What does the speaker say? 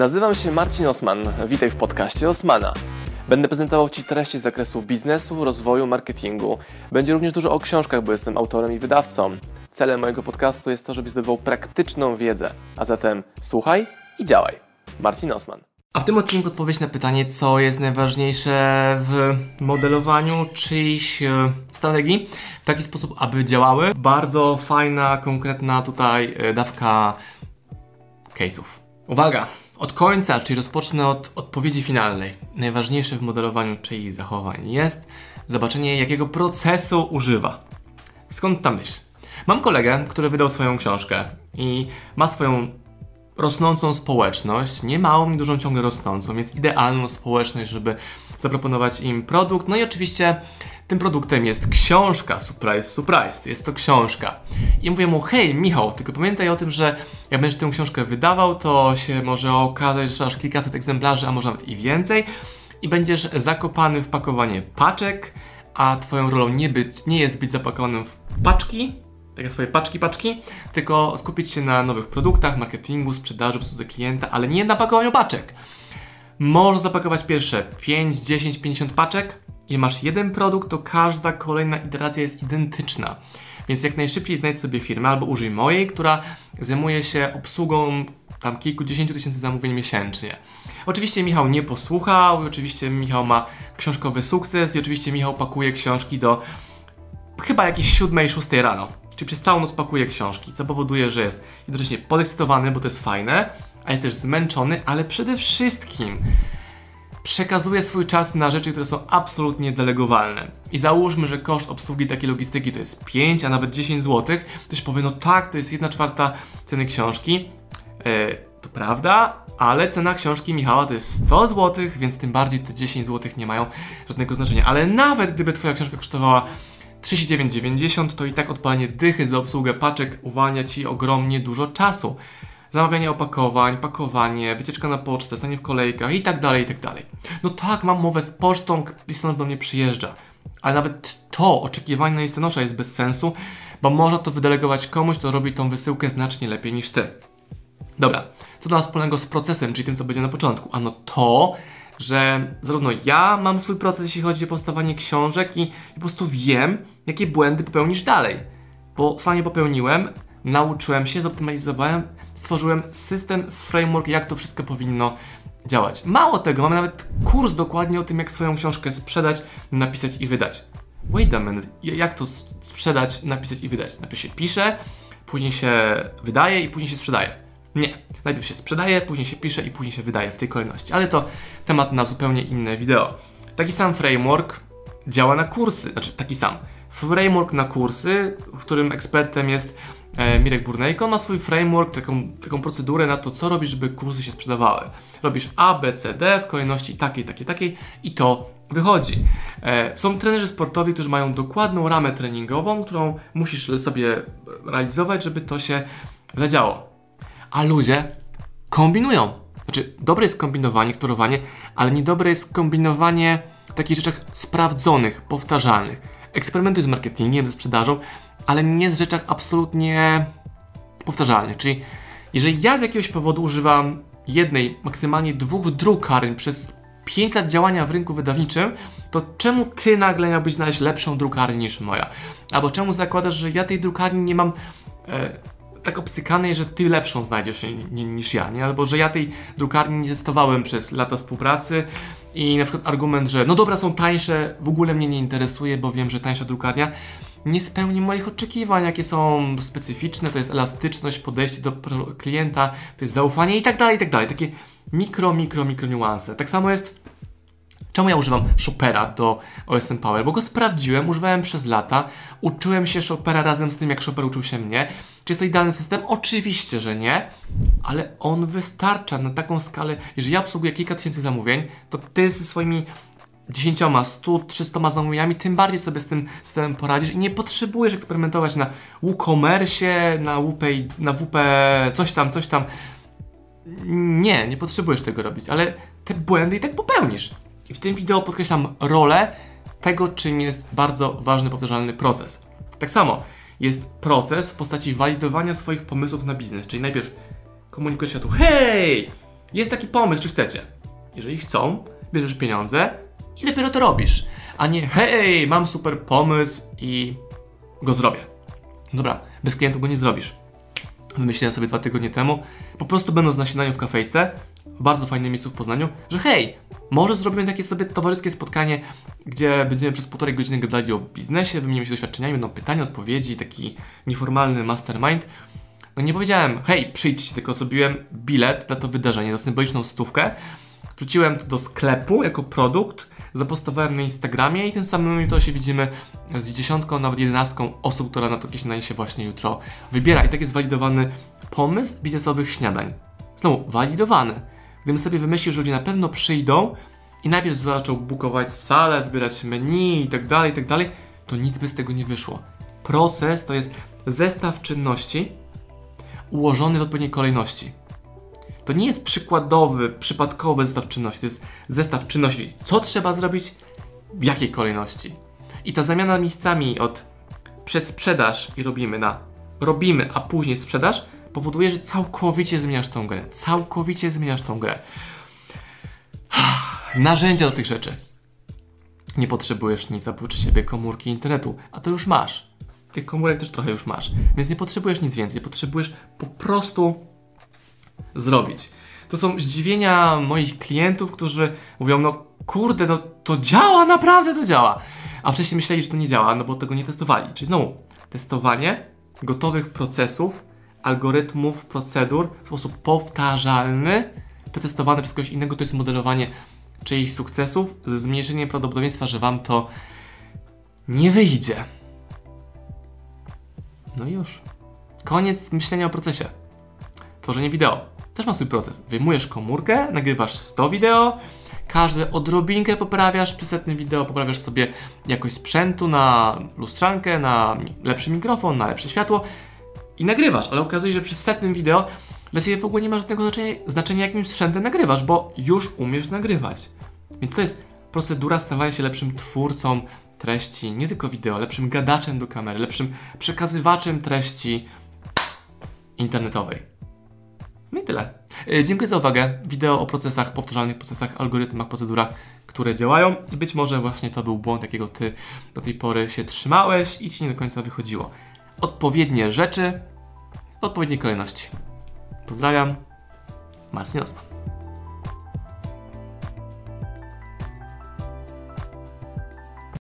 Nazywam się Marcin Osman. Witaj w podcaście Osmana. Będę prezentował Ci treści z zakresu biznesu, rozwoju, marketingu. Będzie również dużo o książkach, bo jestem autorem i wydawcą. Celem mojego podcastu jest to, żebyś zdobywał praktyczną wiedzę. A zatem słuchaj i działaj. Marcin Osman. A w tym odcinku odpowiedź na pytanie, co jest najważniejsze w modelowaniu czyichś e, strategii w taki sposób, aby działały. Bardzo fajna, konkretna tutaj e, dawka case'ów. Uwaga! Od końca, czyli rozpocznę od odpowiedzi finalnej. Najważniejsze w modelowaniu czyichś zachowań jest zobaczenie, jakiego procesu używa. Skąd ta myśl? Mam kolegę, który wydał swoją książkę i ma swoją rosnącą społeczność, nie małą, nie dużą, ciągle rosnącą, więc idealną społeczność, żeby zaproponować im produkt. No i oczywiście tym produktem jest książka, surprise, surprise, jest to książka. I mówię mu, hej Michał, tylko pamiętaj o tym, że jak będziesz tę książkę wydawał, to się może okazać, że masz kilkaset egzemplarzy, a może nawet i więcej i będziesz zakopany w pakowanie paczek, a twoją rolą nie, być, nie jest być zapakowanym w paczki, takie swoje paczki, paczki, tylko skupić się na nowych produktach, marketingu, sprzedaży, obsłudze klienta, ale nie na pakowaniu paczek. Możesz zapakować pierwsze 5, 10, 50 paczek i masz jeden produkt, to każda kolejna iteracja jest identyczna. Więc jak najszybciej znajdź sobie firmę albo użyj mojej, która zajmuje się obsługą tam kilkudziesięciu tysięcy zamówień miesięcznie. Oczywiście Michał nie posłuchał, oczywiście Michał ma książkowy sukces i oczywiście Michał pakuje książki do chyba jakieś 7, 6 rano. Czyli przez całą noc pakuje książki, co powoduje, że jest jednocześnie podekscytowany, bo to jest fajne, a jest też zmęczony, ale przede wszystkim przekazuje swój czas na rzeczy, które są absolutnie delegowalne. I załóżmy, że koszt obsługi takiej logistyki to jest 5, a nawet 10 zł, ktoś powie, no tak, to jest 1 czwarta ceny książki. Yy, to prawda, ale cena książki Michała to jest 100 zł, więc tym bardziej te 10 zł nie mają żadnego znaczenia. Ale nawet gdyby Twoja książka kosztowała 39,90 to i tak odpalenie dychy za obsługę paczek uwalnia Ci ogromnie dużo czasu. Zamawianie opakowań, pakowanie, wycieczka na pocztę, stanie w kolejkach i tak dalej, i tak dalej. No tak, mam mowę z pocztą, listonosz do mnie przyjeżdża. Ale nawet to oczekiwanie na listonosza jest bez sensu, bo można to wydelegować komuś, kto robi tą wysyłkę znacznie lepiej niż Ty. Dobra, co dla nas wspólnego z procesem, czyli tym, co będzie na początku? Ano to, że zarówno ja mam swój proces, jeśli chodzi o powstawanie książek i, i po prostu wiem, jakie błędy popełnisz dalej. Bo sam je popełniłem, nauczyłem się, zoptymalizowałem, stworzyłem system, framework, jak to wszystko powinno działać. Mało tego, mamy nawet kurs dokładnie o tym, jak swoją książkę sprzedać, napisać i wydać. Wait a minute, jak to sprzedać, napisać i wydać? Najpierw się pisze, później się wydaje i później się sprzedaje. Nie. Najpierw się sprzedaje, później się pisze i później się wydaje w tej kolejności. Ale to temat na zupełnie inne wideo. Taki sam framework działa na kursy. Znaczy, taki sam. Framework na kursy, w którym ekspertem jest e, Mirek Burnejko, ma swój framework, taką, taką procedurę na to, co robisz, żeby kursy się sprzedawały. Robisz A, B, C, D w kolejności takiej, takiej, takiej i to wychodzi. E, są trenerzy sportowi, którzy mają dokładną ramę treningową, którą musisz sobie realizować, żeby to się zadziało a ludzie kombinują. Znaczy, dobre jest kombinowanie, eksplorowanie, ale niedobre jest kombinowanie w takich rzeczach sprawdzonych, powtarzalnych. Eksperymentuj z marketingiem, ze sprzedażą, ale nie z rzeczach absolutnie powtarzalnych. Czyli jeżeli ja z jakiegoś powodu używam jednej, maksymalnie dwóch drukarni przez 5 lat działania w rynku wydawniczym, to czemu ty nagle miałbyś znaleźć lepszą drukarnię niż moja? Albo czemu zakładasz, że ja tej drukarni nie mam e, tak obcykanej, że ty lepszą znajdziesz niż ja, nie? Albo że ja tej drukarni nie testowałem przez lata współpracy i na przykład argument, że no dobra, są tańsze, w ogóle mnie nie interesuje, bo wiem, że tańsza drukarnia nie spełni moich oczekiwań, jakie są specyficzne, to jest elastyczność, podejście do klienta, to jest zaufanie i tak dalej, i tak dalej. Takie mikro, mikro, mikro niuanse. Tak samo jest Czemu ja używam Chopera do OSM Power? Bo go sprawdziłem, używałem przez lata, uczyłem się Chopera razem z tym, jak Chopper uczył się mnie. Czy jest to idealny system? Oczywiście, że nie, ale on wystarcza na taką skalę. Jeżeli ja obsługuję kilka tysięcy zamówień, to ty ze swoimi 10, 100, 300 zamówieniami, tym bardziej sobie z tym systemem poradzisz i nie potrzebujesz eksperymentować na WooCommerce, na WP, na WP, coś tam, coś tam. Nie, nie potrzebujesz tego robić, ale te błędy i tak popełnisz. I w tym wideo podkreślam rolę tego, czym jest bardzo ważny, powtarzalny proces. Tak samo jest proces w postaci walidowania swoich pomysłów na biznes, czyli najpierw komunikuję światu, hej, Jest taki pomysł, czy chcecie. Jeżeli chcą, bierzesz pieniądze i dopiero to robisz. A nie, hej, mam super pomysł i go zrobię. Dobra, bez klientów go nie zrobisz. Wymyśliłem sobie dwa tygodnie temu, po prostu będąc na śniadaniu w kafejce, w bardzo fajnym miejscu w Poznaniu, że hej, może zrobimy takie sobie towarzyskie spotkanie, gdzie będziemy przez półtorej godziny gadali o biznesie, wymienimy się doświadczeniami, będą pytania, odpowiedzi, taki nieformalny mastermind. No nie powiedziałem, hej, przyjdźcie, tylko zrobiłem bilet na to wydarzenie za symboliczną stówkę, wrzuciłem to do sklepu jako produkt, zapostowałem na Instagramie i tym samym jutro się widzimy z dziesiątką, nawet jedenastką osób, która na to śniadanie się właśnie jutro wybiera. I tak jest walidowany pomysł biznesowych śniadań. Znowu, walidowany. Gdybym sobie wymyślił, że ludzie na pewno przyjdą i najpierw zaczął bukować salę, wybierać menu i tak dalej, i tak dalej, to nic by z tego nie wyszło. Proces to jest zestaw czynności ułożony w odpowiedniej kolejności. To nie jest przykładowy, przypadkowy zestaw czynności, to jest zestaw czynności. Co trzeba zrobić, w jakiej kolejności. I ta zamiana miejscami od przedsprzedaż i robimy na robimy, a później sprzedaż powoduje, że całkowicie zmieniasz tą grę. Całkowicie zmieniasz tą grę. Narzędzia do tych rzeczy. Nie potrzebujesz nic oprócz siebie komórki internetu, a to już masz. Tych komórek też trochę już masz, więc nie potrzebujesz nic więcej. Potrzebujesz po prostu zrobić. To są zdziwienia moich klientów, którzy mówią, no kurde, no to działa, naprawdę to działa. A wcześniej myśleli, że to nie działa, no bo tego nie testowali. Czyli znowu, testowanie gotowych procesów, algorytmów, procedur w sposób powtarzalny, testowane przez kogoś innego, to jest modelowanie czyichś sukcesów ze zmniejszeniem prawdopodobieństwa, że Wam to nie wyjdzie. No i już. Koniec myślenia o procesie. Tworzenie wideo. Też ma swój proces. Wyjmujesz komórkę, nagrywasz 100 wideo, każde odrobinkę poprawiasz, przy setnym wideo poprawiasz sobie jakość sprzętu na lustrzankę, na lepszy mikrofon, na lepsze światło i nagrywasz, ale okazuje się, że przy setnym wideo dla Ciebie w ogóle nie ma żadnego znaczenia, znaczenia jakim sprzętem nagrywasz, bo już umiesz nagrywać. Więc to jest procedura stawania się lepszym twórcą treści, nie tylko wideo, lepszym gadaczem do kamery, lepszym przekazywaczem treści internetowej. No i tyle. E, Dziękuję za uwagę. Wideo o procesach, powtarzalnych procesach, algorytmach, procedurach, które działają być może właśnie to był błąd, jakiego Ty do tej pory się trzymałeś i Ci nie do końca wychodziło. Odpowiednie rzeczy w odpowiedniej kolejności. Pozdrawiam. Marcin Osman.